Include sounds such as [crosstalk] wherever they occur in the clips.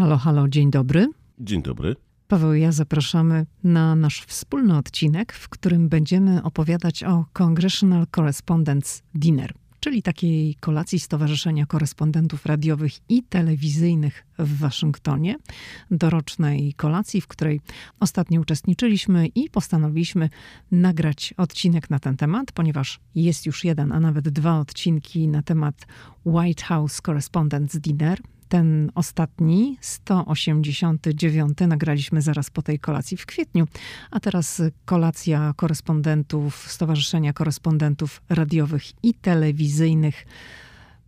Halo, halo, dzień dobry. Dzień dobry. Paweł i ja zapraszamy na nasz wspólny odcinek, w którym będziemy opowiadać o Congressional Correspondence Dinner, czyli takiej kolacji Stowarzyszenia Korespondentów Radiowych i Telewizyjnych w Waszyngtonie, dorocznej kolacji, w której ostatnio uczestniczyliśmy i postanowiliśmy nagrać odcinek na ten temat, ponieważ jest już jeden, a nawet dwa odcinki na temat White House Correspondence Dinner ten ostatni, 189, nagraliśmy zaraz po tej kolacji w kwietniu, a teraz kolacja korespondentów Stowarzyszenia Korespondentów Radiowych i Telewizyjnych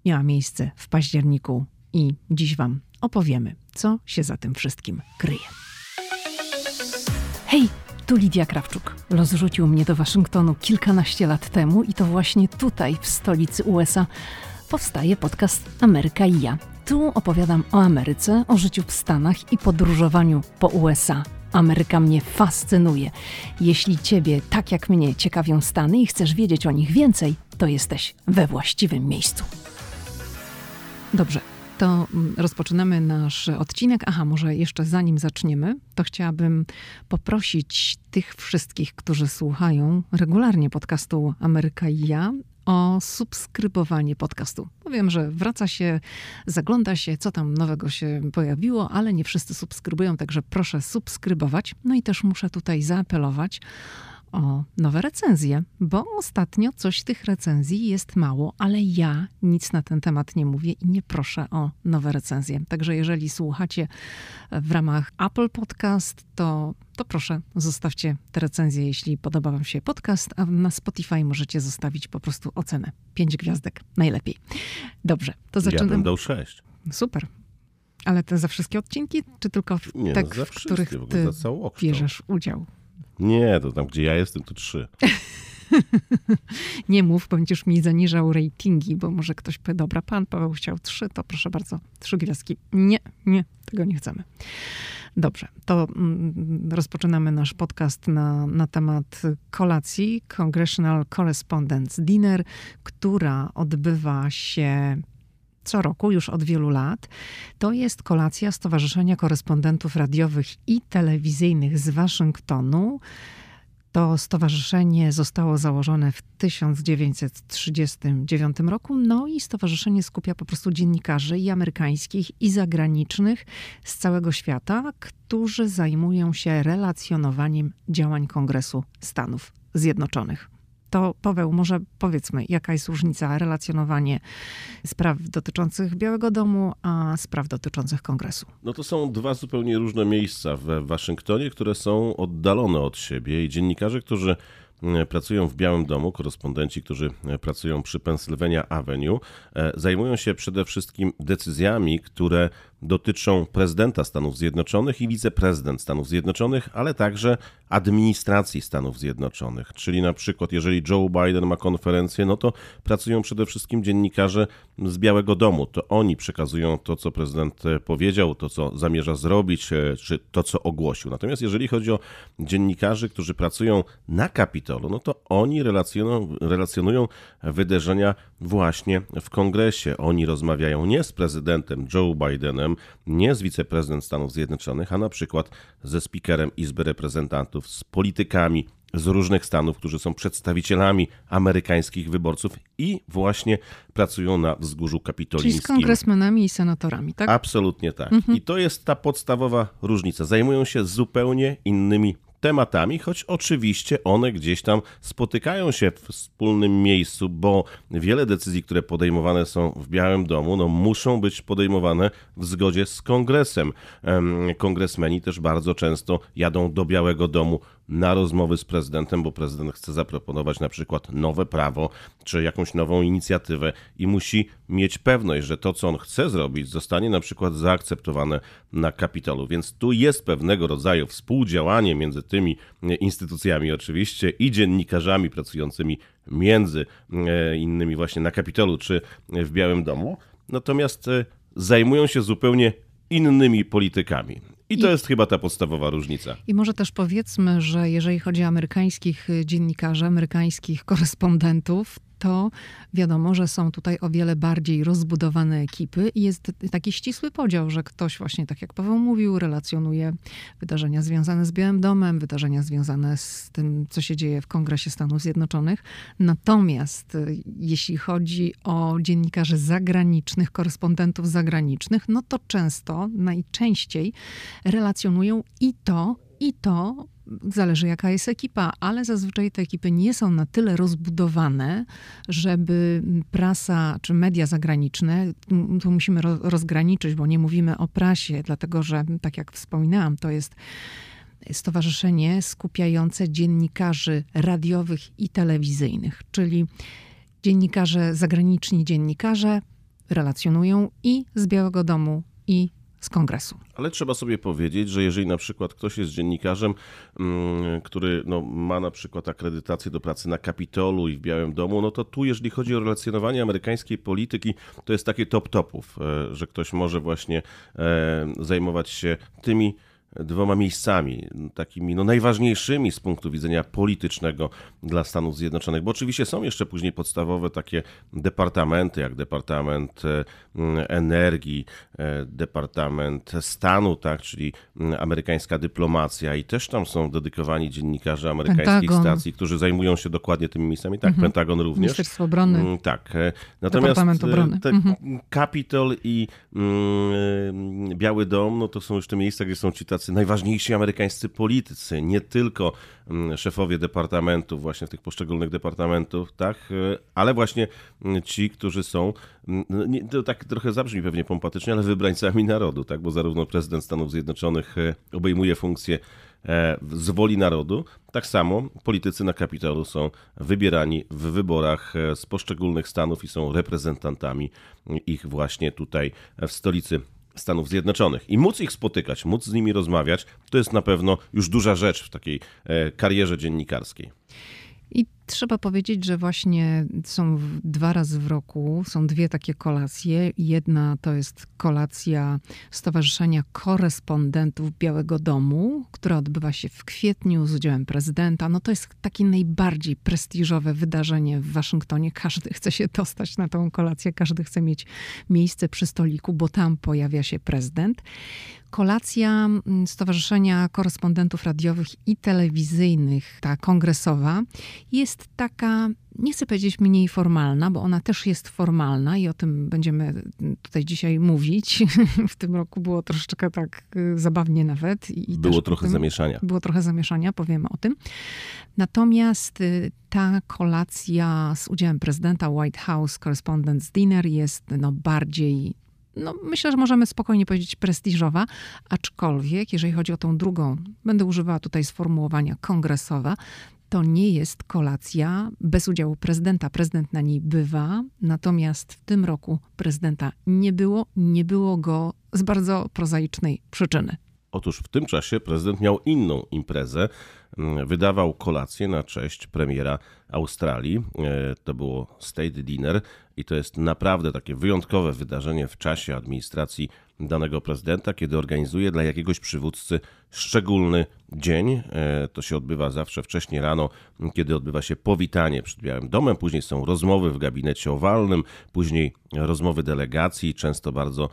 miała miejsce w październiku i dziś Wam opowiemy, co się za tym wszystkim kryje. Hej! Tu Lidia Krawczuk. Los rzucił mnie do Waszyngtonu kilkanaście lat temu i to właśnie tutaj, w stolicy USA, powstaje podcast Ameryka i ja. Tu opowiadam o Ameryce, o życiu w Stanach i podróżowaniu po USA. Ameryka mnie fascynuje. Jeśli Ciebie, tak jak mnie, ciekawią Stany i chcesz wiedzieć o nich więcej, to jesteś we właściwym miejscu. Dobrze, to mm, rozpoczynamy nasz odcinek. Aha, może jeszcze zanim zaczniemy, to chciałabym poprosić tych wszystkich, którzy słuchają regularnie podcastu Ameryka i ja, o subskrybowanie podcastu. Powiem, że wraca się, zagląda się, co tam nowego się pojawiło, ale nie wszyscy subskrybują, także proszę subskrybować. No i też muszę tutaj zaapelować o nowe recenzje, bo ostatnio coś tych recenzji jest mało, ale ja nic na ten temat nie mówię i nie proszę o nowe recenzje. Także jeżeli słuchacie w ramach Apple Podcast, to, to proszę zostawcie te recenzje, jeśli podoba Wam się podcast, a na Spotify możecie zostawić po prostu ocenę. Pięć gwiazdek, najlepiej. Dobrze, to zaczynamy. Ja bym dał sześć. Super. Ale to za wszystkie odcinki, czy tylko w nie, te, no w których ty bierzesz udział? Nie, to tam, gdzie ja jestem, to trzy. [laughs] nie mów, będziesz mi zaniżał ratingi, bo może ktoś powie, dobra, pan Paweł chciał trzy, to proszę bardzo, trzy gwiazdki. Nie, nie, tego nie chcemy. Dobrze, to mm, rozpoczynamy nasz podcast na, na temat kolacji Congressional Correspondence Dinner, która odbywa się co roku, już od wielu lat. To jest kolacja Stowarzyszenia Korespondentów Radiowych i Telewizyjnych z Waszyngtonu. To stowarzyszenie zostało założone w 1939 roku, no i stowarzyszenie skupia po prostu dziennikarzy i amerykańskich, i zagranicznych z całego świata, którzy zajmują się relacjonowaniem działań Kongresu Stanów Zjednoczonych. To Paweł, może powiedzmy, jaka jest różnica relacjonowanie spraw dotyczących Białego Domu, a spraw dotyczących kongresu? No to są dwa zupełnie różne miejsca w Waszyngtonie, które są oddalone od siebie i dziennikarze, którzy pracują w Białym Domu, korespondenci, którzy e, pracują przy Pennsylvania Avenue, e, zajmują się przede wszystkim decyzjami, które dotyczą prezydenta Stanów Zjednoczonych i wiceprezydent Stanów Zjednoczonych, ale także administracji Stanów Zjednoczonych. Czyli na przykład, jeżeli Joe Biden ma konferencję, no to pracują przede wszystkim dziennikarze z Białego Domu. To oni przekazują to, co prezydent powiedział, to, co zamierza zrobić, czy to, co ogłosił. Natomiast jeżeli chodzi o dziennikarzy, którzy pracują na Kapitolu, Kapitolu, no to oni relacjonują, relacjonują wydarzenia właśnie w kongresie. Oni rozmawiają nie z prezydentem Joe Bidenem, nie z wiceprezydent Stanów Zjednoczonych, a na przykład ze speakerem Izby Reprezentantów, z politykami z różnych stanów, którzy są przedstawicielami amerykańskich wyborców i właśnie pracują na wzgórzu kapitolińskim. Czyli z kongresmenami i senatorami, tak? Absolutnie tak. Mhm. I to jest ta podstawowa różnica. Zajmują się zupełnie innymi tematami, choć oczywiście one gdzieś tam spotykają się w wspólnym miejscu, bo wiele decyzji, które podejmowane są w Białym Domu, no, muszą być podejmowane w zgodzie z kongresem. Kongresmeni też bardzo często jadą do Białego Domu na rozmowy z prezydentem, bo prezydent chce zaproponować na przykład nowe prawo czy jakąś nową inicjatywę i musi mieć pewność, że to, co on chce zrobić, zostanie na przykład zaakceptowane na Kapitolu. Więc tu jest pewnego rodzaju współdziałanie między tymi instytucjami oczywiście i dziennikarzami pracującymi między e, innymi właśnie na Kapitolu czy w Białym Domu. Natomiast e, zajmują się zupełnie innymi politykami. I to I, jest chyba ta podstawowa różnica. I może też powiedzmy, że jeżeli chodzi o amerykańskich dziennikarzy, amerykańskich korespondentów, to wiadomo, że są tutaj o wiele bardziej rozbudowane ekipy i jest taki ścisły podział, że ktoś właśnie, tak jak Paweł mówił, relacjonuje wydarzenia związane z Białym Domem, wydarzenia związane z tym, co się dzieje w Kongresie Stanów Zjednoczonych. Natomiast y, jeśli chodzi o dziennikarzy zagranicznych, korespondentów zagranicznych, no to często, najczęściej relacjonują i to, i to zależy jaka jest ekipa, ale zazwyczaj te ekipy nie są na tyle rozbudowane, żeby prasa czy media zagraniczne, tu musimy rozgraniczyć, bo nie mówimy o prasie, dlatego że, tak jak wspominałam, to jest stowarzyszenie skupiające dziennikarzy radiowych i telewizyjnych, czyli dziennikarze, zagraniczni dziennikarze relacjonują i z Białego Domu, i z kongresu. Ale trzeba sobie powiedzieć, że jeżeli na przykład ktoś jest dziennikarzem, mm, który no, ma na przykład akredytację do pracy na Kapitolu i w Białym Domu, no to tu, jeżeli chodzi o relacjonowanie amerykańskiej polityki, to jest takie top topów, e, że ktoś może właśnie e, zajmować się tymi dwoma miejscami, takimi no, najważniejszymi z punktu widzenia politycznego dla Stanów Zjednoczonych, bo oczywiście są jeszcze później podstawowe takie departamenty, jak Departament e, Energii, e, Departament Stanu, tak, czyli amerykańska dyplomacja i też tam są dedykowani dziennikarze amerykańskich Pentagon. stacji, którzy zajmują się dokładnie tymi miejscami, tak, mhm. Pentagon również. Ministerstwo Obrony. Mm, tak. E, natomiast Departament Obrony. Mhm. Capitol i mm, Biały Dom, no to są już te miejsca, gdzie są ci tacy tacy najważniejsi amerykańscy politycy, nie tylko mm, szefowie departamentów, właśnie tych poszczególnych departamentów, tak, e, ale właśnie mm, ci, którzy są, mm, no, to tak trochę zabrzmi pewnie pompatycznie, ale wybrańcami narodu, tak, bo zarówno prezydent Stanów Zjednoczonych e, obejmuje funkcję e, z woli narodu, tak samo politycy na Kapitolu są wybierani w wyborach z poszczególnych stanów i są reprezentantami ich właśnie tutaj w stolicy Stanów Zjednoczonych. I móc ich spotykać, móc z nimi rozmawiać, to jest na pewno już duża rzecz w takiej e, karierze dziennikarskiej. I trzeba powiedzieć, że właśnie są dwa razy w roku, są dwie takie kolacje. Jedna to jest kolacja Stowarzyszenia Korespondentów Białego Domu, która odbywa się w kwietniu z udziałem prezydenta. No to jest takie najbardziej prestiżowe wydarzenie w Waszyngtonie. Każdy chce się dostać na tą kolację, każdy chce mieć miejsce przy stoliku, bo tam pojawia się prezydent kolacja mm, Stowarzyszenia Korespondentów Radiowych i Telewizyjnych, ta kongresowa, jest taka, nie chcę powiedzieć mniej formalna, bo ona też jest formalna i o tym będziemy tutaj dzisiaj mówić. [laughs] W tym roku było troszeczkę tak y, zabawnie nawet. I było trochę zamieszania. Było trochę zamieszania, powiemy o tym. Natomiast y, ta kolacja z udziałem prezydenta White House Correspondents' Dinner jest no, bardziej no, myślę, że możemy spokojnie powiedzieć prestiżowa, aczkolwiek jeżeli chodzi o tą drugą, będę używała tutaj sformułowania kongresowa, to nie jest kolacja bez udziału prezydenta. Prezydent na niej bywa, natomiast w tym roku prezydenta nie było, nie było go z bardzo prozaicznej przyczyny. Otóż w tym czasie prezydent miał inną imprezę. Mm, wydawał kolację na cześć premiera Australii. E, to było State Dinner i to jest naprawdę takie wyjątkowe wydarzenie w czasie administracji danego prezydenta, kiedy organizuje dla jakiegoś przywódcy szczególny dzień. E, to się odbywa zawsze wcześnie rano, kiedy odbywa się powitanie przed Białym Domem, później są rozmowy w gabinecie owalnym, później rozmowy delegacji, często bardzo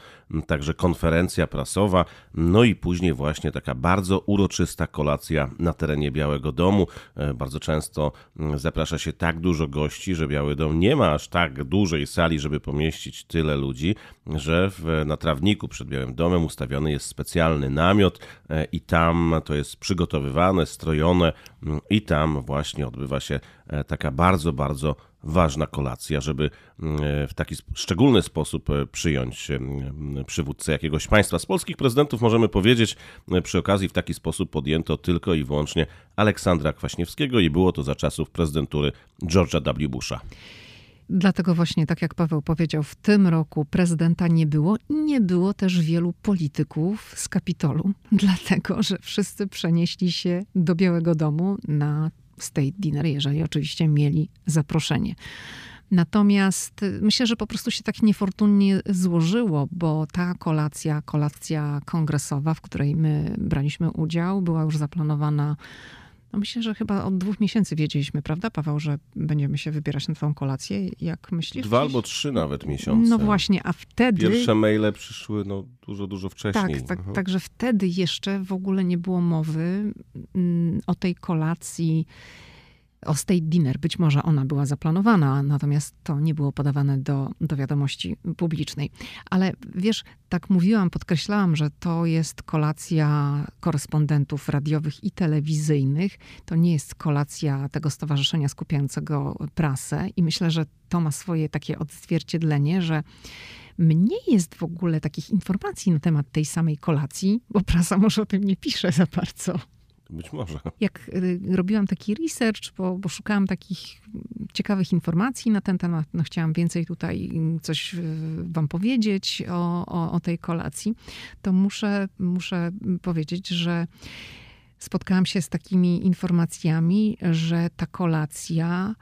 także konferencja prasowa, no i później właśnie taka bardzo uroczysta kolacja na terenie Białego Domu. E, bardzo często zaprasza się tak dużo gości, że Biały Dom nie ma aż tak dużej sali, żeby pomieścić tyle ludzi, że w, na trawniku przed Białym Domem ustawiony jest specjalny namiot e, i tam to jest przygotowywane, strojone mm, i tam właśnie odbywa się e, taka bardzo, bardzo ważna kolacja, żeby mm, e, w taki szczególny sposób przyjąć mm, przywódcę jakiegoś państwa. Z polskich prezydentów możemy powiedzieć, przy okazji w taki sposób podjęto tylko i wyłącznie Aleksandra Kwaśniewskiego i było to za czasów prezydentury George'a W. Busha. Dlatego właśnie, tak jak Paweł powiedział, w tym roku prezydenta nie było i nie było też wielu polityków z Kapitolu, [laughs] dlatego że wszyscy przenieśli się do Białego Domu na state dinner, jeżeli oczywiście mieli zaproszenie. Natomiast myślę, że po prostu się tak niefortunnie złożyło, bo ta kolacja, kolacja kongresowa, w której my braliśmy udział, była już zaplanowana No myślę, że chyba od dwóch miesięcy wiedzieliśmy, prawda, Paweł, że będziemy się wybierać na tą kolację. Jak myślisz? Dwa albo trzy nawet miesiące. No właśnie, a wtedy... Pierwsze maile przyszły no, dużo, dużo wcześniej. Tak, tak, także wtedy jeszcze w ogóle nie było mowy mm, o tej kolacji o state dinner. Być może ona była zaplanowana, natomiast to nie było podawane do, do wiadomości publicznej. Ale wiesz, tak mówiłam, podkreślałam, że to jest kolacja korespondentów radiowych i telewizyjnych. To nie jest kolacja tego stowarzyszenia skupiającego prasę i myślę, że to ma swoje takie odzwierciedlenie, że mniej jest w ogóle takich informacji na temat tej samej kolacji, bo prasa może o tym nie pisze za bardzo. Być może. Jak y, robiłam taki research, bo, bo, szukałam takich ciekawych informacji na ten temat, no chciałam więcej tutaj coś y, wam powiedzieć o, o, o tej kolacji, to muszę, muszę powiedzieć, że spotkałam się z takimi informacjami, że ta kolacja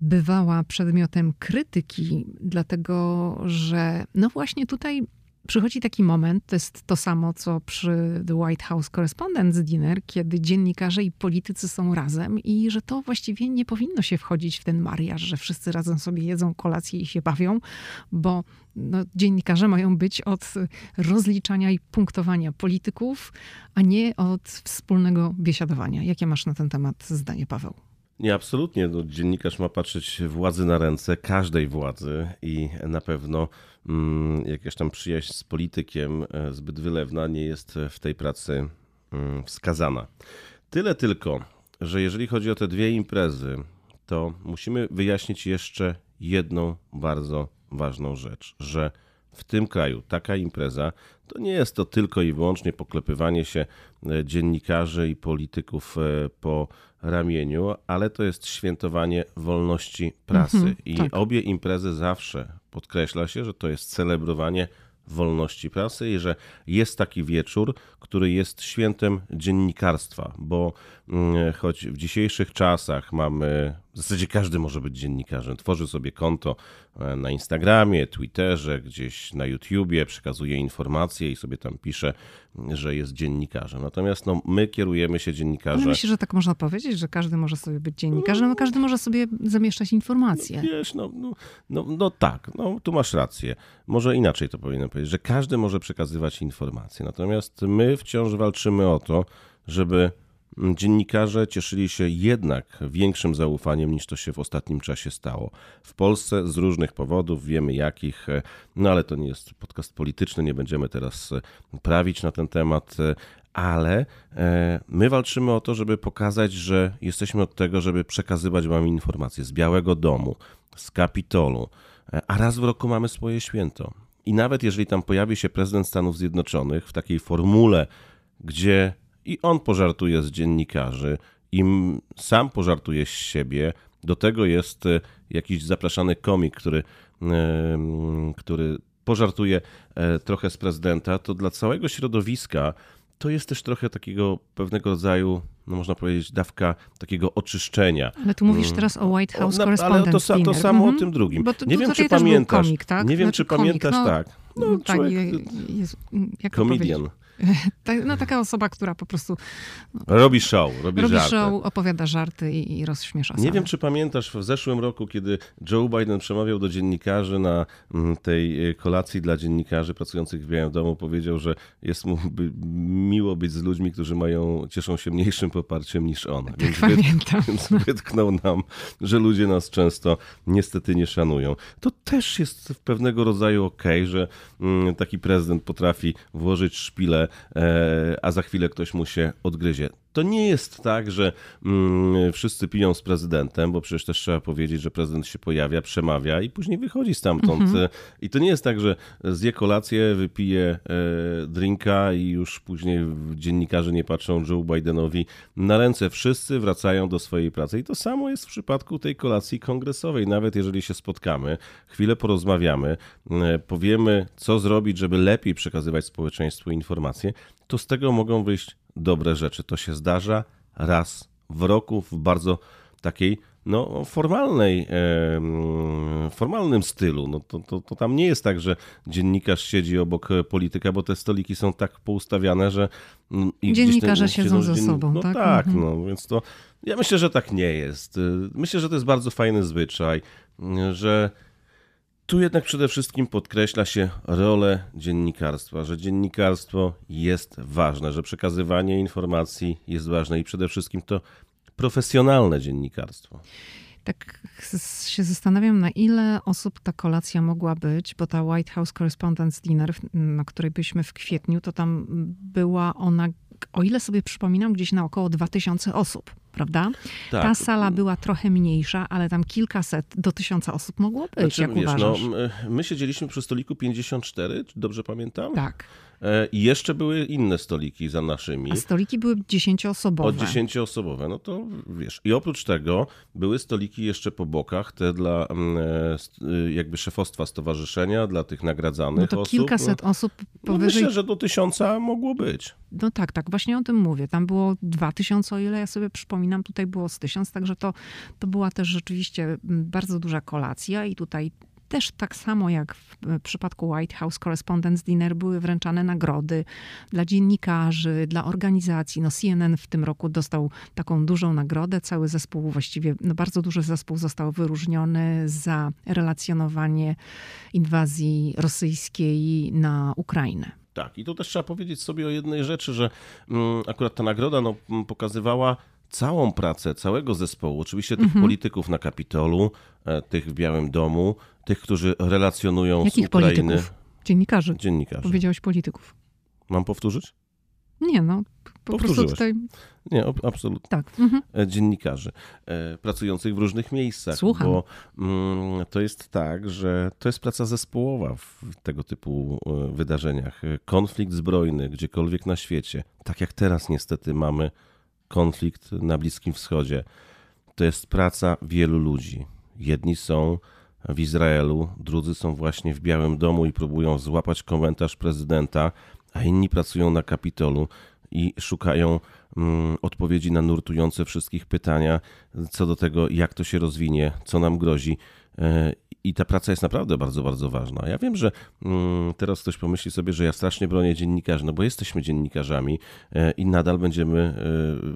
bywała przedmiotem krytyki, dlatego że no właśnie tutaj Przychodzi taki moment, to jest to samo, co przy The White House Correspondents' Dinner, kiedy dziennikarze i politycy są razem i że to właściwie nie powinno się wchodzić w ten mariaż, że wszyscy razem sobie jedzą kolację i się bawią, bo no, dziennikarze mają być od rozliczania i punktowania polityków, a nie od wspólnego biesiadowania. Jakie masz na ten temat zdanie, Paweł? Nie, absolutnie. No, dziennikarz ma patrzeć władzy na ręce, każdej władzy i na pewno mm, jakaś tam przyjaźń z politykiem e, zbyt wylewna nie jest w tej pracy mm, wskazana. Tyle tylko, że jeżeli chodzi o te dwie imprezy, to musimy wyjaśnić jeszcze jedną bardzo ważną rzecz, że w tym kraju taka impreza to nie jest to tylko i wyłącznie poklepywanie się e, dziennikarzy i polityków e, po ramieniu, ale to jest świętowanie wolności prasy. Mhm, I tak. obie imprezy zawsze podkreśla się, że to jest celebrowanie wolności prasy i że jest taki wieczór, który jest świętem dziennikarstwa, bo mm, choć w dzisiejszych czasach mamy, w zasadzie każdy może być dziennikarzem, tworzy sobie konto e, na Instagramie, Twitterze, gdzieś na YouTubie, przekazuje informacje i sobie tam pisze, że jest dziennikarzem. Natomiast no, my kierujemy się dziennikarzem. Myślę, że tak można powiedzieć, że każdy może sobie być dziennikarzem, no każdy może sobie zamieszczać informacje. No, wiesz, no, no, no, no tak, no, tu masz rację. Może inaczej to powinienem powiedzieć, że każdy może przekazywać informacje. Natomiast my wciąż walczymy o to, żeby dziennikarze cieszyli się jednak większym zaufaniem niż to się w ostatnim czasie stało. W Polsce z różnych powodów, wiemy jakich, no ale to nie jest podcast polityczny, nie będziemy teraz prawić na ten temat, ale e, my walczymy o to, żeby pokazać, że jesteśmy od tego, żeby przekazywać Wam informacje z Białego Domu, z Kapitolu, e, a raz w roku mamy swoje święto. I nawet jeżeli tam pojawi się prezydent Stanów Zjednoczonych w takiej formule, gdzie i on pożartuje z dziennikarzy, i sam pożartuje z siebie, do tego jest e, jakiś zapraszany komik, który, który pożartuje trochę z prezydenta, to dla całego środowiska to jest też trochę takiego pewnego rodzaju, no można powiedzieć, dawka takiego oczyszczenia. Ale tu mówisz mm. teraz o White House o, no, Ale to, to samo mm -hmm. o tym drugim. Bo to, nie wiem, czy pamiętasz. Komik, tak? Nie wiem, znaczy, czy komik, pamiętasz, no, tak. No, tak, jest, jak Comedian. [laughs] no, taka osoba, która po prostu... No, robi show, robi, robi żarty. show, opowiada żarty i, i rozśmiesza Nie wiem, czy pamiętasz w zeszłym roku, kiedy Joe Biden przemawiał do dziennikarzy na mm, tej e, kolacji dla dziennikarzy pracujących w Białym Domu, powiedział, że jest mu miło być z ludźmi, którzy mają, cieszą się mniejszym poparciem niż on. Tak, więc, pamiętam. więc wytknął nam, że ludzie nas często niestety nie szanują. To też jest pewnego rodzaju okej, okay, że mm, taki prezydent potrafi włożyć szpilę a za chwilę ktoś mu się odgryzie. To nie jest tak, że mm, wszyscy piją z prezydentem, bo przecież też trzeba powiedzieć, że prezydent się pojawia, przemawia i później wychodzi stamtąd. Mhm. I to nie jest tak, że zje kolację, wypije e, drinka i już później dziennikarze nie patrzą Joe Bidenowi na ręce. Wszyscy wracają do swojej pracy. I to samo jest w przypadku tej kolacji kongresowej. Nawet jeżeli się spotkamy, chwilę porozmawiamy, e, powiemy, co zrobić, żeby lepiej przekazywać społeczeństwu informacje, to z tego mogą wyjść dobre rzeczy. To się zdarza raz w roku w bardzo takiej no, formalnej, formalnym stylu. No, to, to, to tam nie jest tak, że dziennikarz siedzi obok polityka, bo te stoliki są tak poustawiane, że... Mm, Dziennikarze ten, siedzą ze sobą, no, tak? tak, mhm. no, więc to... Ja myślę, że tak nie jest. Myślę, że to jest bardzo fajny zwyczaj, że tu jednak przede wszystkim podkreśla się rolę dziennikarstwa, że dziennikarstwo jest ważne, że przekazywanie informacji jest ważne i przede wszystkim to profesjonalne dziennikarstwo. Tak się zastanawiam, na ile osób ta kolacja mogła być, bo ta White House Correspondence Dinner, na której byliśmy w kwietniu, to tam była ona, o ile sobie przypominam, gdzieś na około 2000 osób prawda? Tak. Ta sala była trochę mniejsza, ale tam kilkaset do tysiąca osób mogło być, znaczy, jak wiesz, no, uważasz? No, my siedzieliśmy przy stoliku 54, dobrze pamiętam? Tak. E, I jeszcze były inne stoliki za naszymi. A stoliki były dziesięcioosobowe. O dziesięcioosobowe, no to wiesz. I oprócz tego były stoliki jeszcze po bokach, te dla mm, e, e, jakby szefostwa stowarzyszenia, dla tych nagradzanych no to osób. kilkaset no, osób powyżej... No myślę, że do tysiąca mogło być. No tak, tak, właśnie o tym mówię. Tam było dwa tysiące, o ile ja sobie przypominam, tutaj było z tysiąc, także to, to była też rzeczywiście mm, bardzo duża kolacja i tutaj też tak samo jak w przypadku White House Correspondence Dinner były wręczane nagrody dla dziennikarzy, dla organizacji. No CNN w tym roku dostał taką dużą nagrodę. Cały zespół, właściwie no bardzo duży zespół został wyróżniony za relacjonowanie inwazji rosyjskiej na Ukrainę. Tak, i tu też trzeba powiedzieć sobie o jednej rzeczy, że mm, akurat ta nagroda no, pokazywała całą pracę całego zespołu, oczywiście tych mhm. polityków na Kapitolu, e, tych w Białym Domu, tych, którzy relacjonują Jakich z Ukrainy. polityków? Dziennikarzy. Dziennikarzy. Powiedziałeś polityków. Mam powtórzyć? Nie, no po prostu tutaj... Nie, absolutnie. Tak. Mhm. E, dziennikarzy e, pracujących w różnych miejscach. Słucham. Bo mm, to jest tak, że to jest praca zespołowa w tego typu wydarzeniach. Konflikt zbrojny gdziekolwiek na świecie, tak jak teraz niestety mamy konflikt na Bliskim Wschodzie. To jest praca wielu ludzi. Jedni są w Izraelu, drudzy są właśnie w Białym Domu i próbują złapać komentarz prezydenta, a inni pracują na Kapitolu i szukają mm, odpowiedzi na nurtujące wszystkich pytania co do tego, jak to się rozwinie, co nam grozi. E, i ta praca jest naprawdę bardzo, bardzo ważna. Ja wiem, że mm, teraz ktoś pomyśli sobie, że ja strasznie bronię dziennikarzy, no bo jesteśmy dziennikarzami e, i nadal będziemy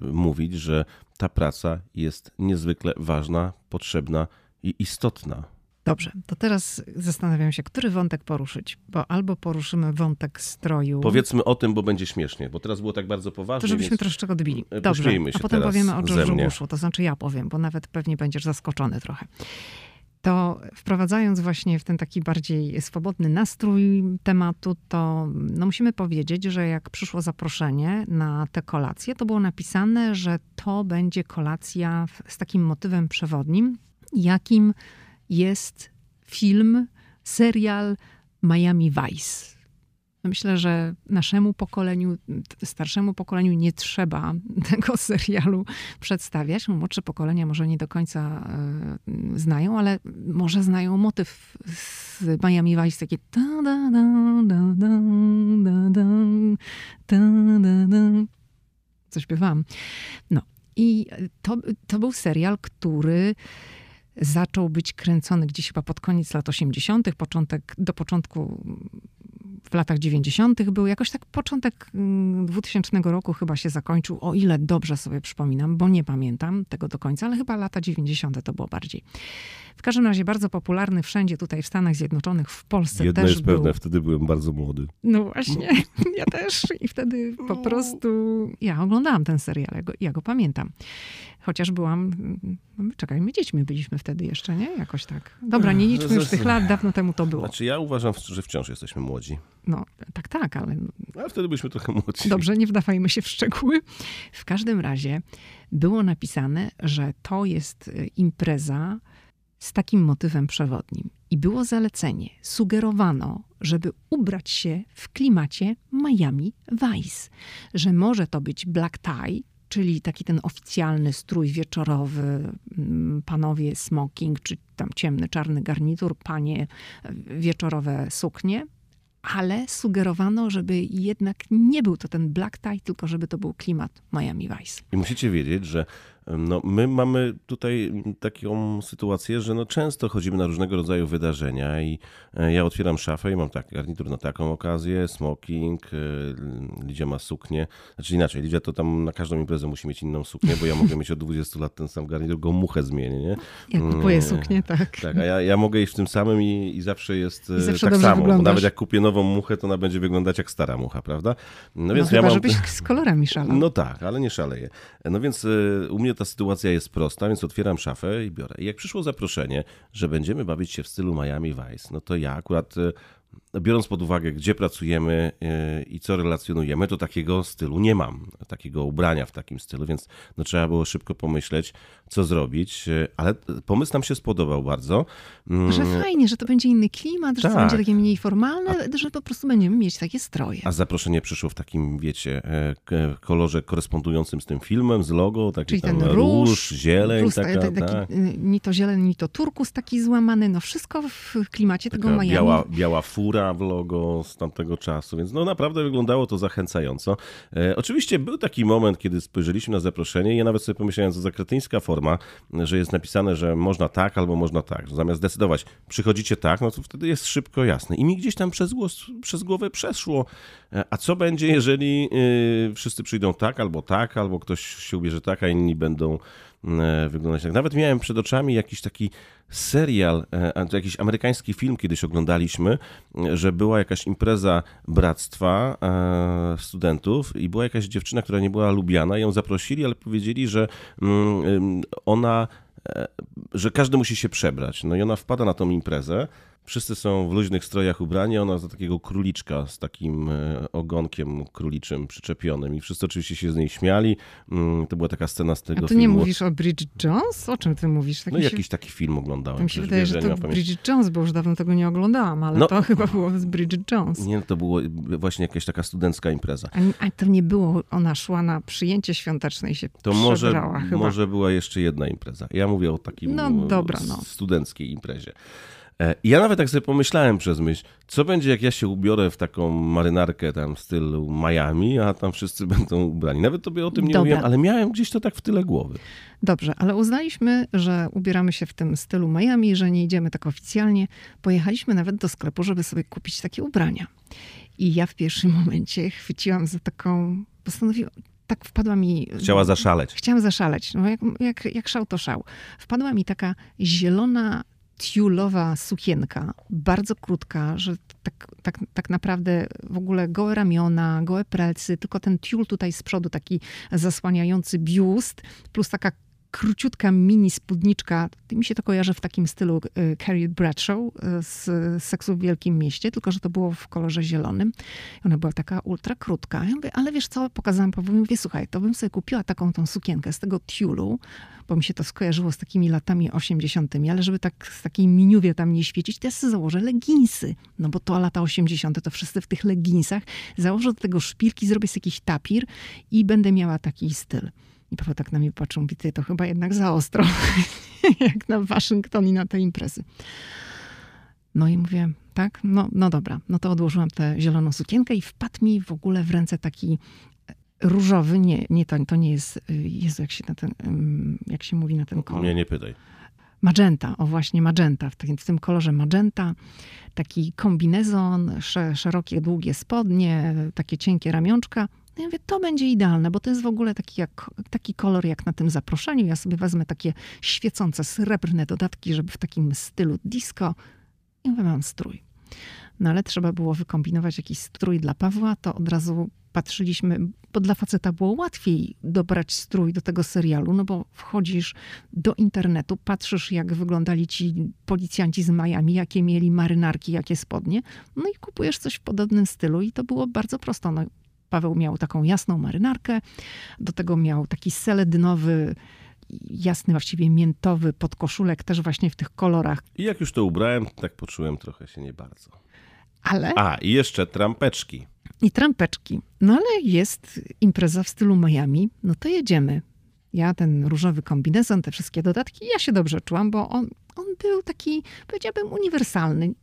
e, mówić, że ta praca jest niezwykle ważna, potrzebna i istotna. Dobrze, to teraz zastanawiam się, który wątek poruszyć, bo albo poruszymy wątek stroju. Powiedzmy o tym, bo będzie śmiesznie, bo teraz było tak bardzo poważnie. To żebyśmy więc... troszeczkę odbili. Dobrze, a potem powiemy o George'u Bushu, to znaczy ja powiem, bo nawet pewnie będziesz zaskoczony trochę to wprowadzając właśnie w ten taki bardziej swobodny nastrój tematu, to no musimy powiedzieć, że jak przyszło zaproszenie na tę kolację, to było napisane, że to będzie kolacja z takim motywem przewodnim, jakim jest film, serial Miami Vice. Myślę, że naszemu pokoleniu, starszemu pokoleniu nie trzeba [laughs] tego serialu przedstawiać. Młodsze pokolenia może nie do końca e, znają, ale może znają motyw z Miami Vice, taki co śpiewałam. No. I to, to był serial, który zaczął być kręcony gdzieś chyba pod koniec lat 80., początek, do początku w latach 90. był jakoś tak początek 2000 mm, roku chyba się zakończył, o ile dobrze sobie przypominam, bo nie pamiętam tego do końca, ale chyba lata 90. to było bardziej. W każdym razie bardzo popularny wszędzie tutaj w Stanach Zjednoczonych, w Polsce Jedno też jest pewne, wtedy byłem bardzo młody. No właśnie, [laughs] ja też i wtedy po prostu ja oglądałam ten serial, ja go, ja go pamiętam. Chociaż byłam, no, czekaj, my dziećmi byliśmy wtedy jeszcze, nie? Jakoś tak. Dobra, nie liczmy już tych lat, dawno temu to było. Znaczy ja uważam, że wciąż jesteśmy młodzi. No, tak, tak, ale... Ale wtedy byliśmy trochę młodzi. Dobrze, nie wdawajmy się w szczegóły. W każdym razie było napisane, że to jest e, impreza z takim motywem przewodnim. I było zalecenie, sugerowano, żeby ubrać się w klimacie Miami Vice, że może to być black tie, czyli taki ten oficjalny strój wieczorowy, mm, panowie smoking, czy tam ciemny, czarny garnitur, panie wieczorowe suknie, ale sugerowano, żeby jednak nie był to ten black tie, tylko żeby to był klimat Miami Vice. I musicie wiedzieć, że No, my mamy tutaj taką sytuację, że no często chodzimy na różnego rodzaju wydarzenia i e, ja otwieram szafę i mam tak, garnitur na taką okazję, smoking, e, Lidia ma suknię. Znaczy inaczej, Lidia to tam na każdą imprezę musi mieć inną suknię, bo ja mogę mieć od 20 lat ten sam garnitur, go muchę zmienię, nie? Ja kupuję suknię, tak. Tak, a ja, ja mogę iść w tym samym i, i zawsze jest I zawsze tak samo. Bo nawet jak kupię nową muchę, to ona będzie wyglądać jak stara mucha, prawda? No No więc chyba, ja mam... żebyś z kolorami szalał. No tak, ale nie szaleję. No więc u mnie ta sytuacja jest prosta, więc otwieram szafę i biorę. I jak przyszło zaproszenie, że będziemy bawić się w stylu Miami Vice, no to ja akurat biorąc pod uwagę, gdzie pracujemy y, i co relacjonujemy, to takiego stylu nie mam, takiego ubrania w takim stylu, więc no, trzeba było szybko pomyśleć, co zrobić, y, ale pomysł nam się spodobał bardzo. Mm, Że fajnie, że to będzie inny klimat, że to Tak. będzie takie mniej formalne, że po prostu będziemy mieć takie stroje. A zaproszenie przyszło w takim, wiecie, e, kolorze korespondującym z tym filmem, z logo, taki Czyli tam ten róż, zieleń, Plus taka, ta- taki, tak. y, ni to zieleń, ni to turkus taki złamany, no wszystko w klimacie tego Taka Miami. biała, biała fura w logo z tamtego czasu, więc no naprawdę wyglądało to zachęcająco. E, oczywiście był taki moment, kiedy spojrzeliśmy na zaproszenie i ja nawet sobie pomyślałem, co za kretyńska forma, że jest napisane, że można tak albo można tak. Że Zamiast decydować, przychodzicie tak, no to wtedy jest szybko jasne. I mi gdzieś tam przez, głos, przez głowę przeszło, e, a co będzie, jeżeli y, wszyscy przyjdą tak albo tak, albo ktoś się ubierze tak, a inni będą e, wyglądać tak. Nawet miałem przed oczami jakiś taki serial, e, jakiś amerykański film kiedyś oglądaliśmy, e, że była jakaś impreza bractwa e, studentów i była jakaś dziewczyna, która nie była lubiana, ją zaprosili, ale powiedzieli, że mm, ona, e, że każdy musi się przebrać. No i ona wpada na tą imprezę. Wszyscy są w luźnych strojach ubrani, a ona za takiego króliczka z takim e, ogonkiem króliczym przyczepionym. I wszyscy oczywiście się z niej śmiali. Mm, To była taka scena z A tego ty nie filmu. mówisz o Bridget Jones? O czym ty mówisz? Tak No się, jakiś taki film oglądałem. to mi się wydaje, wiesz, że to nie. Bridget Jones, bo już dawno tego nie oglądałam, ale No. to [laughs] chyba było z Bridget Jones. Nie, to było właśnie jakaś taka studencka impreza. A, a to nie było, ona szła na przyjęcie świąteczne i się To może, chyba. może była jeszcze jedna impreza. Ja mówię o takim No e, dobra, no. studenckiej imprezie. E, I ja nawet tak sobie pomyślałem przez myśl, co będzie jak ja się ubiorę w taką marynarkę tam w stylu Miami, a tam wszyscy [laughs] będą ubrani. Nawet tobie o tym nie Dobra. mówiłem, ale miałem gdzieś to tak w tyle głowy. Dobrze, ale uznaliśmy, że ubieramy się w tym stylu Miami, że nie idziemy tak oficjalnie. Pojechaliśmy nawet do sklepu, żeby sobie kupić takie ubrania. I ja w pierwszym [laughs] momencie chwyciłam za taką, postanowiłam, tak wpadła mi... Chciała zaszaleć. Chciałam zaszaleć, no jak, jak, jak szał to szał. Wpadła mi taka zielona tiulowa sukienka, bardzo krótka, że tak, tak, tak naprawdę w ogóle gołe ramiona, gołe plecy, tylko ten tiul tutaj z przodu taki zasłaniający biust, plus taka króciutka mini spódniczka. Mi się to kojarzy w takim stylu y, Carrie Bradshaw y, z Seksu w Wielkim Mieście, tylko że to było w kolorze zielonym. Ona była taka ultra krótka. Ja mówię, ale wiesz co, pokazałam Pawłowi, mówię, słuchaj, to bym sobie kupiła taką tą sukienkę z tego tiulu, bo mi się to skojarzyło z takimi latami 80., ale żeby tak z takiej miniuwie tam nie świecić, to ja sobie założę leginsy. No bo to lata 80., to wszyscy w tych leginsach. Założę do tego szpilki, zrobię sobie jakiś tapir i będę miała taki styl. I Paweł tak na mnie patrzył, mówi, ty to chyba jednak za ostro, [laughs] jak na Waszyngton i na te imprezy. No i mówię, tak, no, no dobra, no to odłożyłam tę zieloną sukienkę i wpadł mi w ogóle w ręce taki różowy, nie, nie to, to nie jest, y, Jezu, jak się, na ten, jak się mówi na ten kolor. Nie, nie pytaj. Magenta, o właśnie magenta, w, takim, w tym kolorze magenta, taki kombinezon, sze, szerokie, długie spodnie, takie cienkie ramionczka. No ja mówię, to będzie idealne, bo to jest w ogóle taki, jak, taki kolor jak na tym zaproszeniu. Ja sobie wezmę takie świecące, srebrne dodatki, żeby w takim stylu disco. I mówię, mam strój. No ale trzeba było wykombinować jakiś strój dla Pawła, to od razu patrzyliśmy, bo dla faceta było łatwiej dobrać strój do tego serialu, no bo wchodzisz do internetu, patrzysz jak wyglądali ci policjanci z Miami, jakie mieli marynarki, jakie spodnie, no i kupujesz coś w podobnym stylu i to było bardzo prosto. No, Paweł miał taką jasną marynarkę, do tego miał taki seledynowy, jasny, właściwie miętowy podkoszulek, też właśnie w tych kolorach, I jak już to ubrałem, tak poczułem trochę się nie bardzo. ale... A, i jeszcze trampeczki. I trampeczki. No ale jest impreza w stylu Miami, no to jedziemy. Ja ten różowy kombinezon, te wszystkie dodatki, ja się dobrze czułam, bo on, on był taki, powiedziałabym, uniwersalny.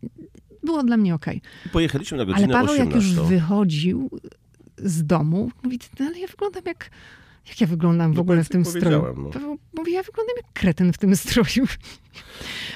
Było dla mnie okej. I pojechaliśmy na Ale godzinę Paweł 18. jak już wychodził z domu, mówi, no ale ja wyglądam jak, Jak ja wyglądam w No ogóle w tym stroju? no. To- Mówię, ja wyglądam jak kretyn w tym stroju.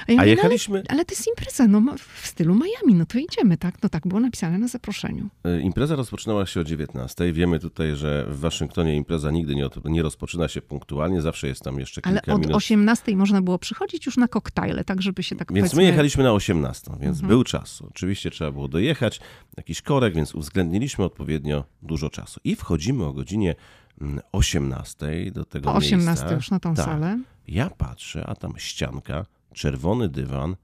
ja A mówię, jechaliśmy, No, ale, ale to jest impreza, no w stylu Miami, no to idziemy, tak? No tak było napisane na zaproszeniu. e, impreza rozpoczynała się o 19. Wiemy tutaj, że w Waszyngtonie impreza nigdy nie, nie rozpoczyna się punktualnie, zawsze jest tam jeszcze Ale kilka od minut. 18 można było przychodzić już na koktajle, tak żeby się tak Więc powiedzmy... my jechaliśmy na 18, więc Mhm. był czas. Oczywiście trzeba było dojechać, jakiś korek, więc uwzględniliśmy odpowiednio dużo czasu. I wchodzimy o godzinie 18 do tego Po 18 miejsca. już na tą Tak. salę. Ja patrzę, a tam ścianka, czerwony dywan,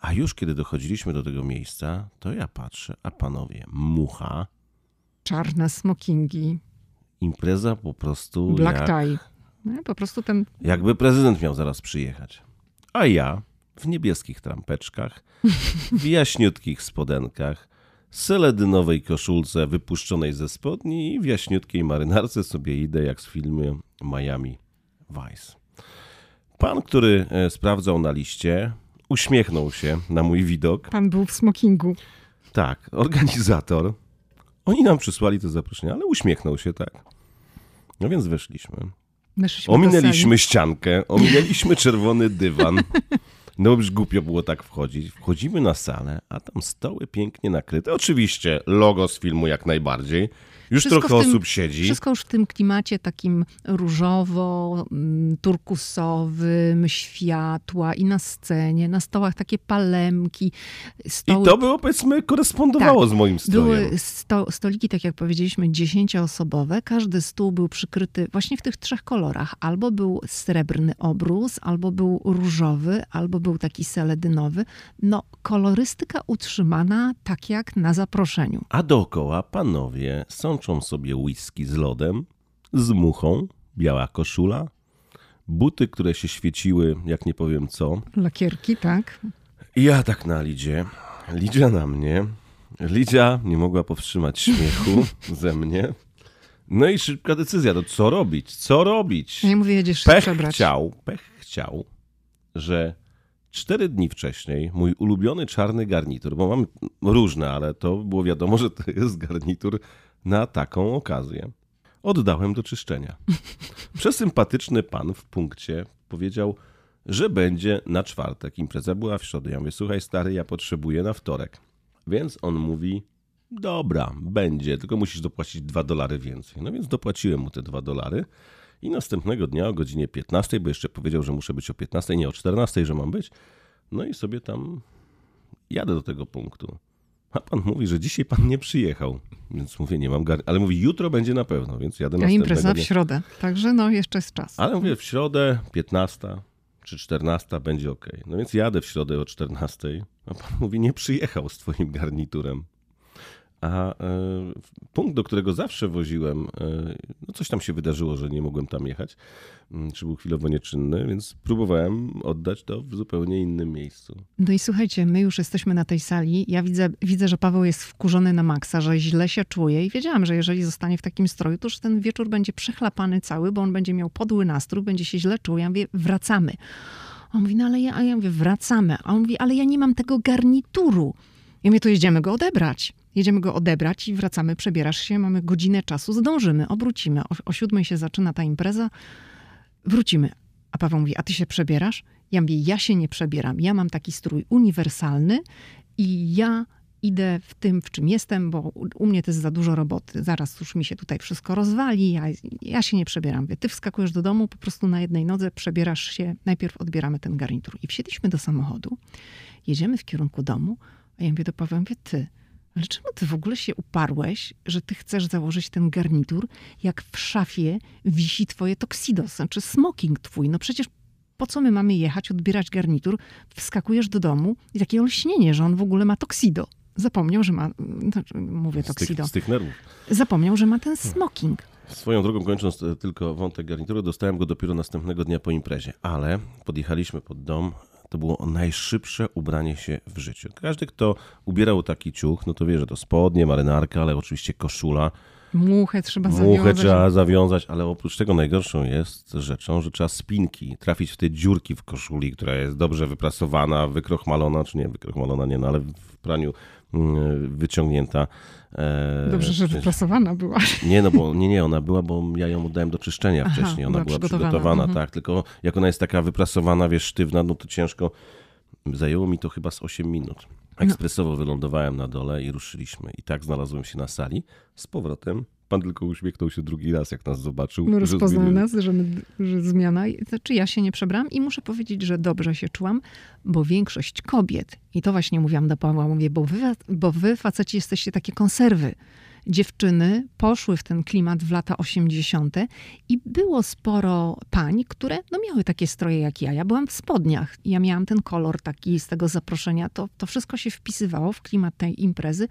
a już kiedy dochodziliśmy do tego miejsca, to ja patrzę, a panowie, mucha, Czarne smokingi, impreza po prostu black jak, tie. No, po prostu ten jakby prezydent miał zaraz przyjechać. A ja w niebieskich trampeczkach, w [laughs] jaśniutkich spodenkach, seledynowej koszulce wypuszczonej ze spodni i w jaśniutkiej marynarce sobie idę jak z filmu Miami Vice. Pan, który e, sprawdzał na liście, uśmiechnął się na mój widok. pan był w smokingu. Tak, organizator. Oni nam przysłali to zaproszenie, ale uśmiechnął się tak. No więc weszliśmy. Ominęliśmy ściankę, ominęliśmy czerwony dywan. [laughs] No już głupio było tak wchodzić. Wchodzimy na salę, a tam stoły pięknie nakryte. Oczywiście logo z filmu jak najbardziej. Już Wszystko trochę tym- osób siedzi. Wszystko już w tym klimacie takim różowo, mm, światła i na scenie, na stołach takie palemki, I stoły to było, powiedzmy, korespondowało Tak. z moim strojem. Były sto, stoliki, tak jak powiedzieliśmy, dziesięcioosobowe. Każdy stół był przykryty właśnie w tych trzech kolorach. Albo był srebrny obrus, albo był różowy, albo był taki seledynowy. No, kolorystyka utrzymana tak jak na zaproszeniu. A dookoła panowie sączą sobie whisky z lodem, z muchą, biała koszula, buty, które się świeciły, jak nie powiem co. Lakierki, tak? I ja tak na Lidzie, Lidia na mnie. Lidia nie mogła powstrzymać śmiechu [laughs] ze mnie. No i szybka decyzja, to co robić? Co robić? Ja mówię, jedziesz Pech przebrać. chciał, pech chciał, że cztery dni wcześniej mój ulubiony czarny garnitur, bo mam różne, ale to było wiadomo, że to jest garnitur na taką okazję. Oddałem do czyszczenia. [laughs] Przesympatyczny pan w punkcie powiedział, że będzie na czwartek. Impreza była w środę. Ja mówię, słuchaj stary, ja potrzebuję na wtorek. Więc on mówi, dobra, będzie, tylko musisz dopłacić dwa dolary więcej. No więc dopłaciłem mu te dwa dolary. I następnego dnia o godzinie 15, bo jeszcze powiedział, że muszę być o 15, nie o 14, że mam być. No i sobie tam jadę do tego punktu. A pan mówi, że dzisiaj pan nie przyjechał. Więc mówię, nie mam gar... Ale mówi, jutro będzie na pewno, więc jadę A następnego impreza w środę. Także no, jeszcze jest czas. Ale mówię, w środę 15 czy 14 będzie ok. No więc jadę w środę o 14, a pan mówi, nie przyjechał z twoim garniturem. A e, punkt, do którego zawsze woziłem, e, no coś tam się wydarzyło, że nie mogłem tam jechać, mm, czy był chwilowo nieczynny, więc próbowałem oddać to w zupełnie innym miejscu. No i słuchajcie, my już jesteśmy na tej sali. Ja widzę, widzę, że Paweł jest wkurzony na maksa, że źle się czuje i wiedziałam, że jeżeli zostanie w takim stroju, to już ten wieczór będzie przechlapany cały, bo on będzie miał podły nastrój, będzie się źle czuł. Ja mówię, wracamy. On mówi, no ale ja, a ja mówię, wracamy. A on mówi, ale ja nie mam tego garnituru. Ja mówię, to jedziemy go odebrać. Jedziemy go odebrać i wracamy, przebierasz się, mamy godzinę czasu, zdążymy, obrócimy. O, o siódmej się zaczyna ta impreza, wrócimy. A Paweł mówi, a ty się przebierasz? Ja mówię, ja się nie przebieram. Ja mam taki strój uniwersalny i ja idę w tym, w czym jestem, bo u, mnie to jest za dużo roboty. Zaraz już mi się tutaj wszystko rozwali, ja, ja się nie przebieram. Ty wskakujesz do domu, po prostu na jednej nodze przebierasz się, najpierw odbieramy ten garnitur. I wsiedliśmy do samochodu, jedziemy w kierunku domu, a ja mówię do Pawła, mówię, ty, ale czemu ty w ogóle się uparłeś, że ty chcesz założyć ten garnitur, jak w szafie wisi twoje toksido, znaczy smoking twój. No przecież po co my mamy jechać, odbierać garnitur? Wskakujesz do domu i takie olśnienie, że on w ogóle ma toksido. Zapomniał, że ma, znaczy, mówię Z tych, toksido, z tych nerwów. zapomniał, że ma ten smoking. Swoją drogą, kończąc e, tylko wątek garnituru, dostałem go dopiero następnego dnia po imprezie, ale podjechaliśmy pod dom. To było najszybsze ubranie się w życiu. Każdy, kto ubierał taki ciuch, no to wie, że to spodnie, marynarka, ale oczywiście koszula. Muchę trzeba Muchę zawiązać. trzeba zawiązać, ale oprócz tego najgorszą jest rzeczą, że trzeba spinki, trafić w te dziurki w koszuli, która jest dobrze wyprasowana, wykrochmalona, czy nie, wykrochmalona nie, no ale w praniu wyciągnięta. E, Dobrze, że wyprasowana była. Nie, no bo nie, nie, ona była, bo ja ją oddałem do czyszczenia Aha, wcześniej. Ona była, była przygotowana, przygotowana mhm. tak, tylko jak ona jest taka wyprasowana, wiesz, sztywna, no to ciężko. Zajęło mi to chyba z 8 minut. Ekspresowo no. wylądowałem na dole i ruszyliśmy. I tak znalazłem się na sali z powrotem Pan tylko uśmiechnął się drugi raz, jak nas zobaczył. No, rozpoznał nas, że, my, że zmiana. Znaczy ja się nie przebrałam i muszę powiedzieć, że dobrze się czułam, bo większość kobiet, i to właśnie mówiłam do Pawła, mówię, bo wy, bo wy faceci jesteście takie konserwy. Dziewczyny poszły w ten klimat w lata 80. i było sporo pań, które no, miały takie stroje jak ja. Ja byłam w spodniach. Ja miałam ten kolor taki z tego zaproszenia. To, to wszystko się wpisywało w klimat tej imprezy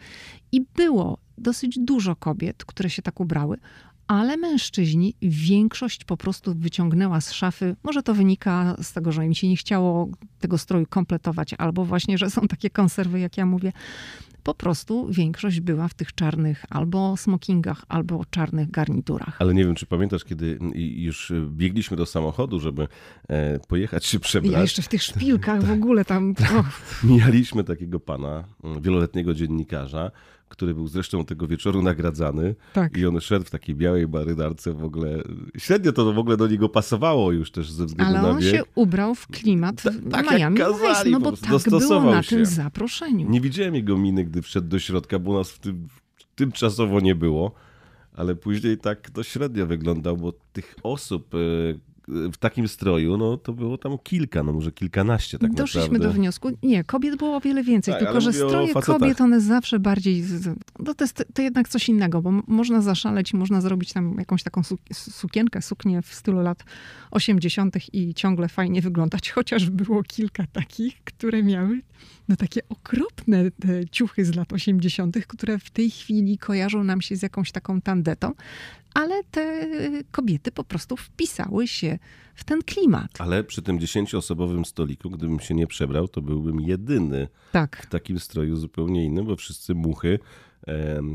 i było dosyć dużo kobiet, które się tak ubrały, ale mężczyźni, większość po prostu wyciągnęła z szafy. Może to wynika z tego, że im się nie chciało tego stroju kompletować, albo właśnie, że są takie konserwy, jak ja mówię. Po prostu większość była w tych czarnych albo smokingach, albo czarnych garniturach. Ale nie wiem, czy pamiętasz, kiedy już biegliśmy do samochodu, żeby e, pojechać się przebrać. Ja jeszcze w tych szpilkach w ogóle tam. [laughs] Mijaliśmy takiego pana, wieloletniego dziennikarza, który był zresztą tego wieczoru nagradzany. Tak. I on szedł w takiej białej marynarce w ogóle. Średnio to w ogóle do niego pasowało już też ze względu Ale na wiek. się ubrał w klimat Ta, tak Miami jak kazali, no bo tak było na się. tym zaproszeniu. Nie widziałem jego miny, gdy wszedł do środka, bo nas w tym tymczasowo nie było. Ale później tak to średnio wyglądał, bo tych osób, e, w takim stroju, no to było tam kilka, no może kilkanaście tak Doszliśmy naprawdę. do wniosku, nie, kobiet było o wiele więcej, tak, tylko że stroje kobiet, one zawsze bardziej, no to jest to jednak coś innego, bo można zaszaleć, można zrobić tam jakąś taką sukienkę, suknię w stylu lat 80. i ciągle fajnie wyglądać, [laughs] chociaż było kilka takich, które miały no takie okropne ciuchy z lat 80., które w tej chwili kojarzą nam się z jakąś taką tandetą, ale te kobiety po prostu wpisały się w ten klimat. Ale przy tym dziesięcioosobowym stoliku, gdybym się nie przebrał, to byłbym jedyny tak. w takim stroju zupełnie innym, bo wszyscy muchy.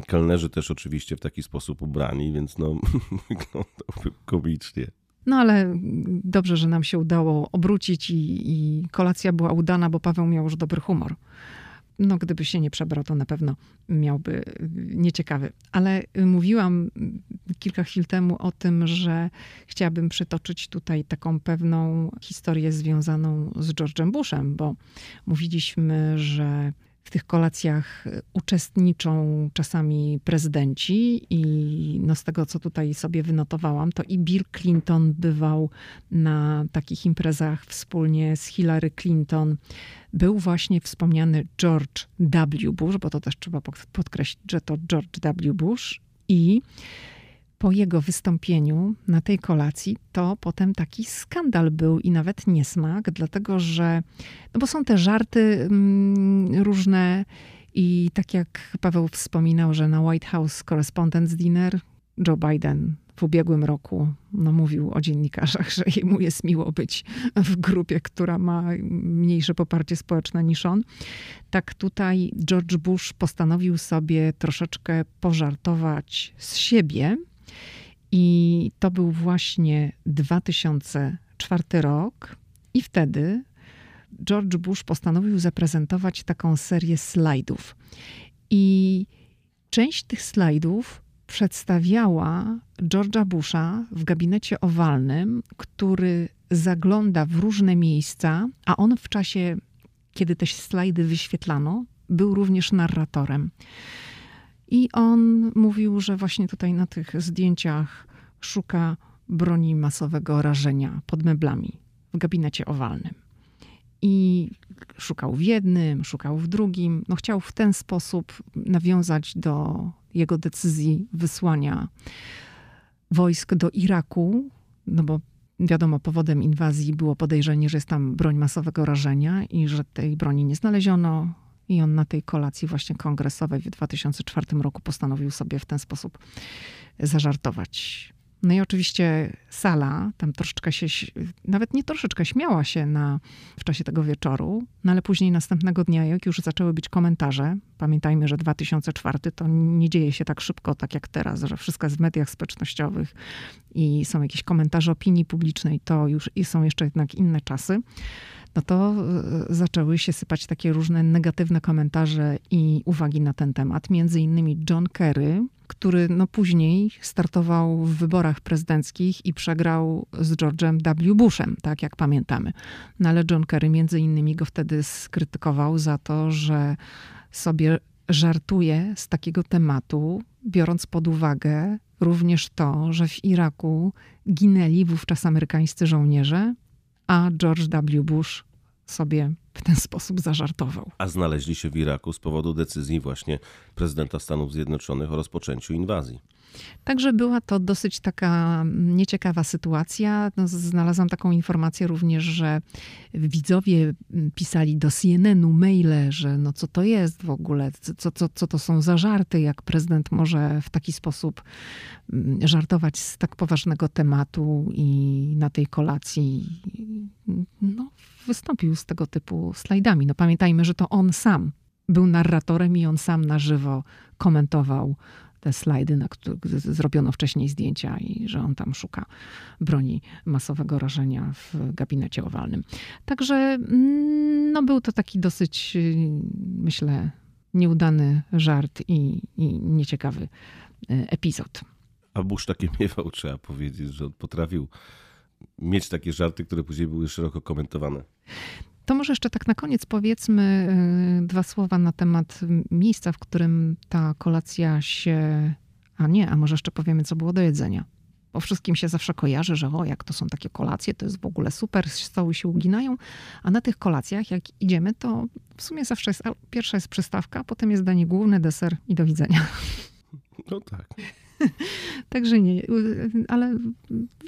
Kelnerzy też oczywiście w taki sposób ubrani, więc no [laughs] wyglądałby komicznie. No ale dobrze, że nam się udało obrócić i, i kolacja była udana, bo Paweł miał już dobry humor no gdyby się nie przebrał, to na pewno miałby nieciekawy. Ale mówiłam kilka chwil temu o tym, że chciałabym przytoczyć tutaj taką pewną historię związaną z George'em Bushem, bo mówiliśmy, że w tych kolacjach uczestniczą czasami prezydenci i no z tego, co tutaj sobie wynotowałam, to i Bill Clinton bywał na takich imprezach wspólnie z Hillary Clinton. Był właśnie wspomniany George W. Bush, bo to też trzeba podkreślić, że to George W. Bush i po jego wystąpieniu na tej kolacji, to potem taki skandal był i nawet niesmak, dlatego że, no bo są te żarty mm, różne i tak jak Paweł wspominał, że na White House Correspondents' Dinner Joe Biden w ubiegłym roku no, mówił o dziennikarzach, że jemu jest miło być w grupie, która ma mniejsze poparcie społeczne niż on. Tak tutaj George Bush postanowił sobie troszeczkę pożartować z siebie i to był właśnie 2004 rok, i wtedy George Bush postanowił zaprezentować taką serię slajdów. I część tych slajdów przedstawiała George'a Busha w gabinecie owalnym, który zagląda w różne miejsca, a on w czasie, kiedy te slajdy wyświetlano, był również narratorem. I on mówił, że właśnie tutaj na tych zdjęciach szuka broni masowego rażenia pod meblami w gabinecie owalnym. I szukał w jednym, szukał w drugim. No, chciał w ten sposób nawiązać do jego decyzji wysłania wojsk do Iraku, no bo wiadomo, powodem inwazji było podejrzenie, że jest tam broń masowego rażenia i że tej broni nie znaleziono. I on na tej kolacji właśnie kongresowej w 2004 roku postanowił sobie w ten sposób zażartować. No i oczywiście sala tam troszeczkę się, nawet nie troszeczkę, śmiała się na, w czasie tego wieczoru, no ale później następnego dnia, jak już zaczęły być komentarze, pamiętajmy, że 2004 to nie dzieje się tak szybko, tak jak teraz, że wszystko jest w mediach społecznościowych i są jakieś komentarze opinii publicznej, to już są jeszcze jednak inne czasy no to e, zaczęły się sypać takie różne negatywne komentarze i uwagi na ten temat. Między innymi John Kerry, który no później startował w wyborach prezydenckich i przegrał z George'em W. Bushem, tak jak pamiętamy. No ale John Kerry między innymi go wtedy skrytykował za to, że sobie żartuje z takiego tematu, biorąc pod uwagę również to, że w Iraku ginęli wówczas amerykańscy żołnierze, a George W. Bush sobie w ten sposób zażartował. A znaleźli się w Iraku z powodu decyzji właśnie prezydenta Stanów Zjednoczonych o rozpoczęciu inwazji. Także była to dosyć taka nieciekawa sytuacja. No, znalazłam taką informację również, że widzowie pisali do CNN-u maile, że no co to jest w ogóle, co, co, co to są za żarty, jak prezydent może w taki sposób mm, żartować z tak poważnego tematu i na tej kolacji no, wystąpił z tego typu slajdami. No pamiętajmy, że to on sam był narratorem i on sam na żywo komentował te slajdy, na które zrobiono wcześniej zdjęcia i że on tam szuka broni masowego rażenia w gabinecie owalnym. Także mm, no, był to taki dosyć, myślę, nieudany żart i, i nieciekawy e, epizod. A Bush takie [laughs] miewał, trzeba powiedzieć, że on potrafił mieć takie żarty, które później były szeroko komentowane. To może jeszcze tak na koniec powiedzmy y, dwa słowa na temat miejsca, w którym ta kolacja się. A nie, a może jeszcze powiemy, co było do jedzenia. Bo wszystkim się zawsze kojarzy, że o, jak to są takie kolacje, to jest w ogóle super, stoły się uginają. A na tych kolacjach, jak idziemy, to w sumie zawsze jest, pierwsza jest przystawka, potem jest danie główne, deser i do widzenia. No tak. [laughs] Także nie, ale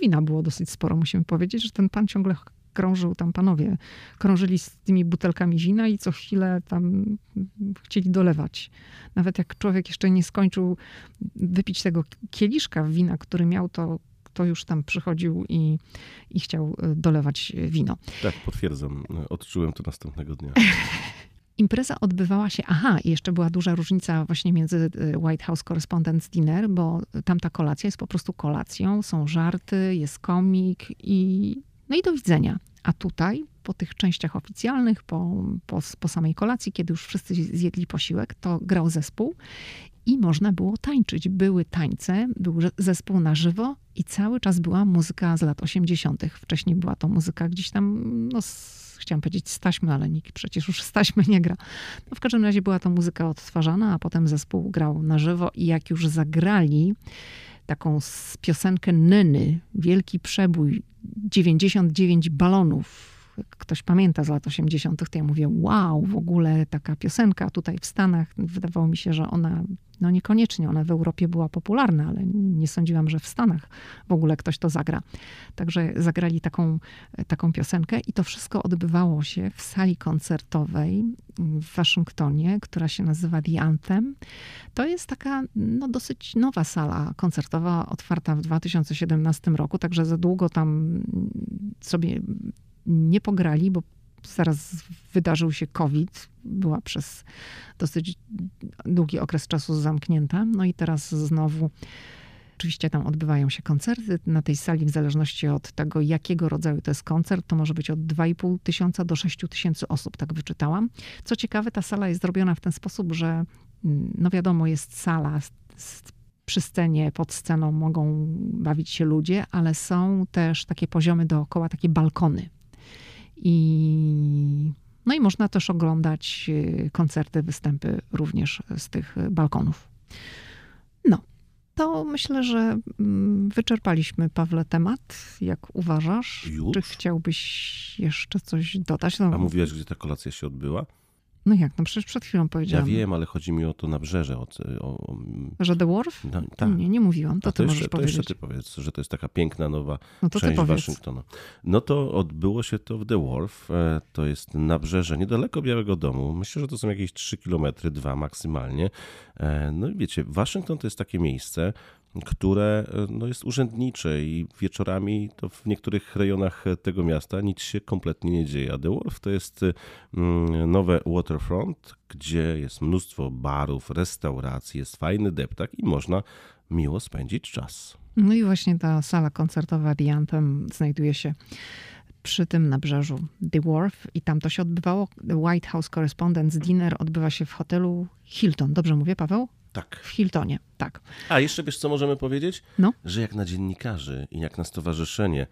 wina było dosyć sporo, musimy powiedzieć, że ten pan ciągle krążył tam panowie, krążyli z tymi butelkami wina i co chwilę tam chcieli dolewać. Nawet jak człowiek jeszcze nie skończył wypić tego kieliszka wina, który miał, to to już tam przychodził i, i chciał e, dolewać wino. Tak, potwierdzam. Odczułem to następnego dnia. [laughs] Impreza odbywała się, aha, i jeszcze była duża różnica właśnie między e, White House Correspondents Dinner, bo tamta kolacja jest po prostu kolacją, są żarty, jest komik i no i do widzenia. A tutaj, po tych częściach oficjalnych, po, po, po samej kolacji, kiedy już wszyscy zjedli posiłek, to grał zespół i można było tańczyć. Były tańce, był zespół na żywo i cały czas była muzyka z lat 80. Wcześniej była to muzyka gdzieś tam, no, z, chciałam powiedzieć staśmy, ale nikt przecież już staśmy nie gra. No, w każdym razie była to muzyka odtwarzana, a potem zespół grał na żywo i jak już zagrali, taką piosenkę Neny, wielki przebój, 99 balonów. Ktoś pamięta z lat 80., to ja mówię, wow, w ogóle taka piosenka tutaj w Stanach. Wydawało mi się, że ona no niekoniecznie ona w Europie była popularna, ale nie sądziłam, że w Stanach w ogóle ktoś to zagra. Także zagrali taką, taką piosenkę i to wszystko odbywało się w sali koncertowej w Waszyngtonie, która się nazywa The Anthem. To jest taka no, dosyć nowa sala koncertowa, otwarta w 2017 roku, także za długo tam sobie nie pograli, bo zaraz wydarzył się COVID, była przez dosyć długi okres czasu zamknięta. No i teraz znowu. Oczywiście tam odbywają się koncerty na tej sali, w zależności od tego, jakiego rodzaju to jest koncert. To może być od 2,5 tysiąca do 6 tysięcy osób, tak wyczytałam. Co ciekawe, ta sala jest zrobiona w ten sposób, że no wiadomo, jest sala przy scenie, pod sceną mogą bawić się ludzie, ale są też takie poziomy dookoła, takie balkony. I, no i można też oglądać y, koncerty, występy również z tych balkonów. No, to myślę, że mm, wyczerpaliśmy, Pawle, temat. Jak uważasz? Już? Czy chciałbyś jeszcze coś dodać? No, A mówiłaś, gdzie ta kolacja się odbyła? No jak, no przecież przed chwilą powiedziałam. Ja wiem, ale chodzi mi o to nabrzeże. O, o, że The Wharf? No, tak. Nie, nie mówiłam, to, to ty jeszcze, możesz to powiedzieć. jeszcze ty powiedz, że to jest taka piękna, nowa no to część Waszyngtona. No to odbyło się to w The Wharf. E, to jest nabrzeże niedaleko Białego Domu. Myślę, że to są jakieś 3 kilometry, dwa maksymalnie. E, no i wiecie, Waszyngton to jest takie miejsce, które e, no, jest urzędnicze i wieczorami to w niektórych rejonach tego miasta nic się kompletnie nie dzieje. A The Wharf to jest mm, nowe waterfront, gdzie jest mnóstwo barów, restauracji, jest fajny deptak i można miło spędzić czas. No i właśnie ta sala koncertowa The Anthem znajduje się przy tym nabrzeżu The Wharf i tam to się odbywało. White House Correspondents Dinner odbywa się w hotelu Hilton. Dobrze mówię, Paweł? Tak. W Hiltonie, tak. A jeszcze wiesz, co możemy powiedzieć? No. Że jak na dziennikarzy i jak na stowarzyszenie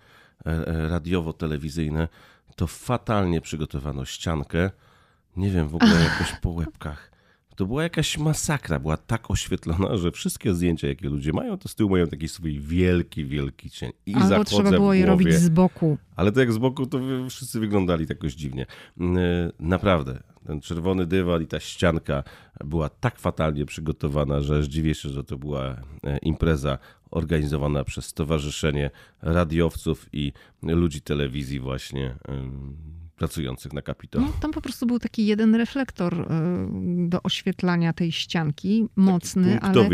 e, e, radiowo-telewizyjne, to fatalnie przygotowano ściankę. Nie wiem, w ogóle [laughs] jakoś po łebkach. To była jakaś masakra, była tak oświetlona, że wszystkie zdjęcia, jakie ludzie mają, to z tyłu mają taki swój wielki, wielki cień. I Albo trzeba było je robić z boku. ale to jak z boku, to wszyscy wyglądali tak jakoś dziwnie. Mm, e, Naprawdę, ten czerwony dywan i ta ścianka była tak fatalnie przygotowana, że dziwię się, że to była e, impreza organizowana przez Stowarzyszenie Radiowców i ludzi telewizji właśnie pracujących na Kapitolu. No, tam po prostu był taki jeden reflektor y, do oświetlania tej ścianki, mocny, ale,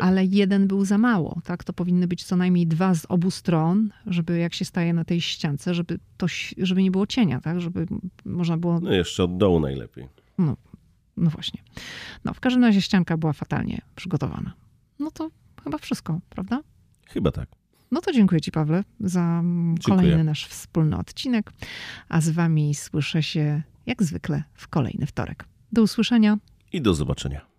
ale jeden był za mało. Tak? To powinny być co najmniej dwa z obu stron, żeby jak się staje na tej ściance, żeby, to, żeby nie było cienia, tak? żeby można było No jeszcze od dołu najlepiej. No, no właśnie. No, w każdym razie ścianka była fatalnie przygotowana. No to chyba wszystko, prawda? Chyba tak. No to dziękuję Ci, Pawle, za Dziękuję. kolejny nasz wspólny odcinek. A z Wami słyszę się jak zwykle w kolejny wtorek. Do usłyszenia. I do zobaczenia.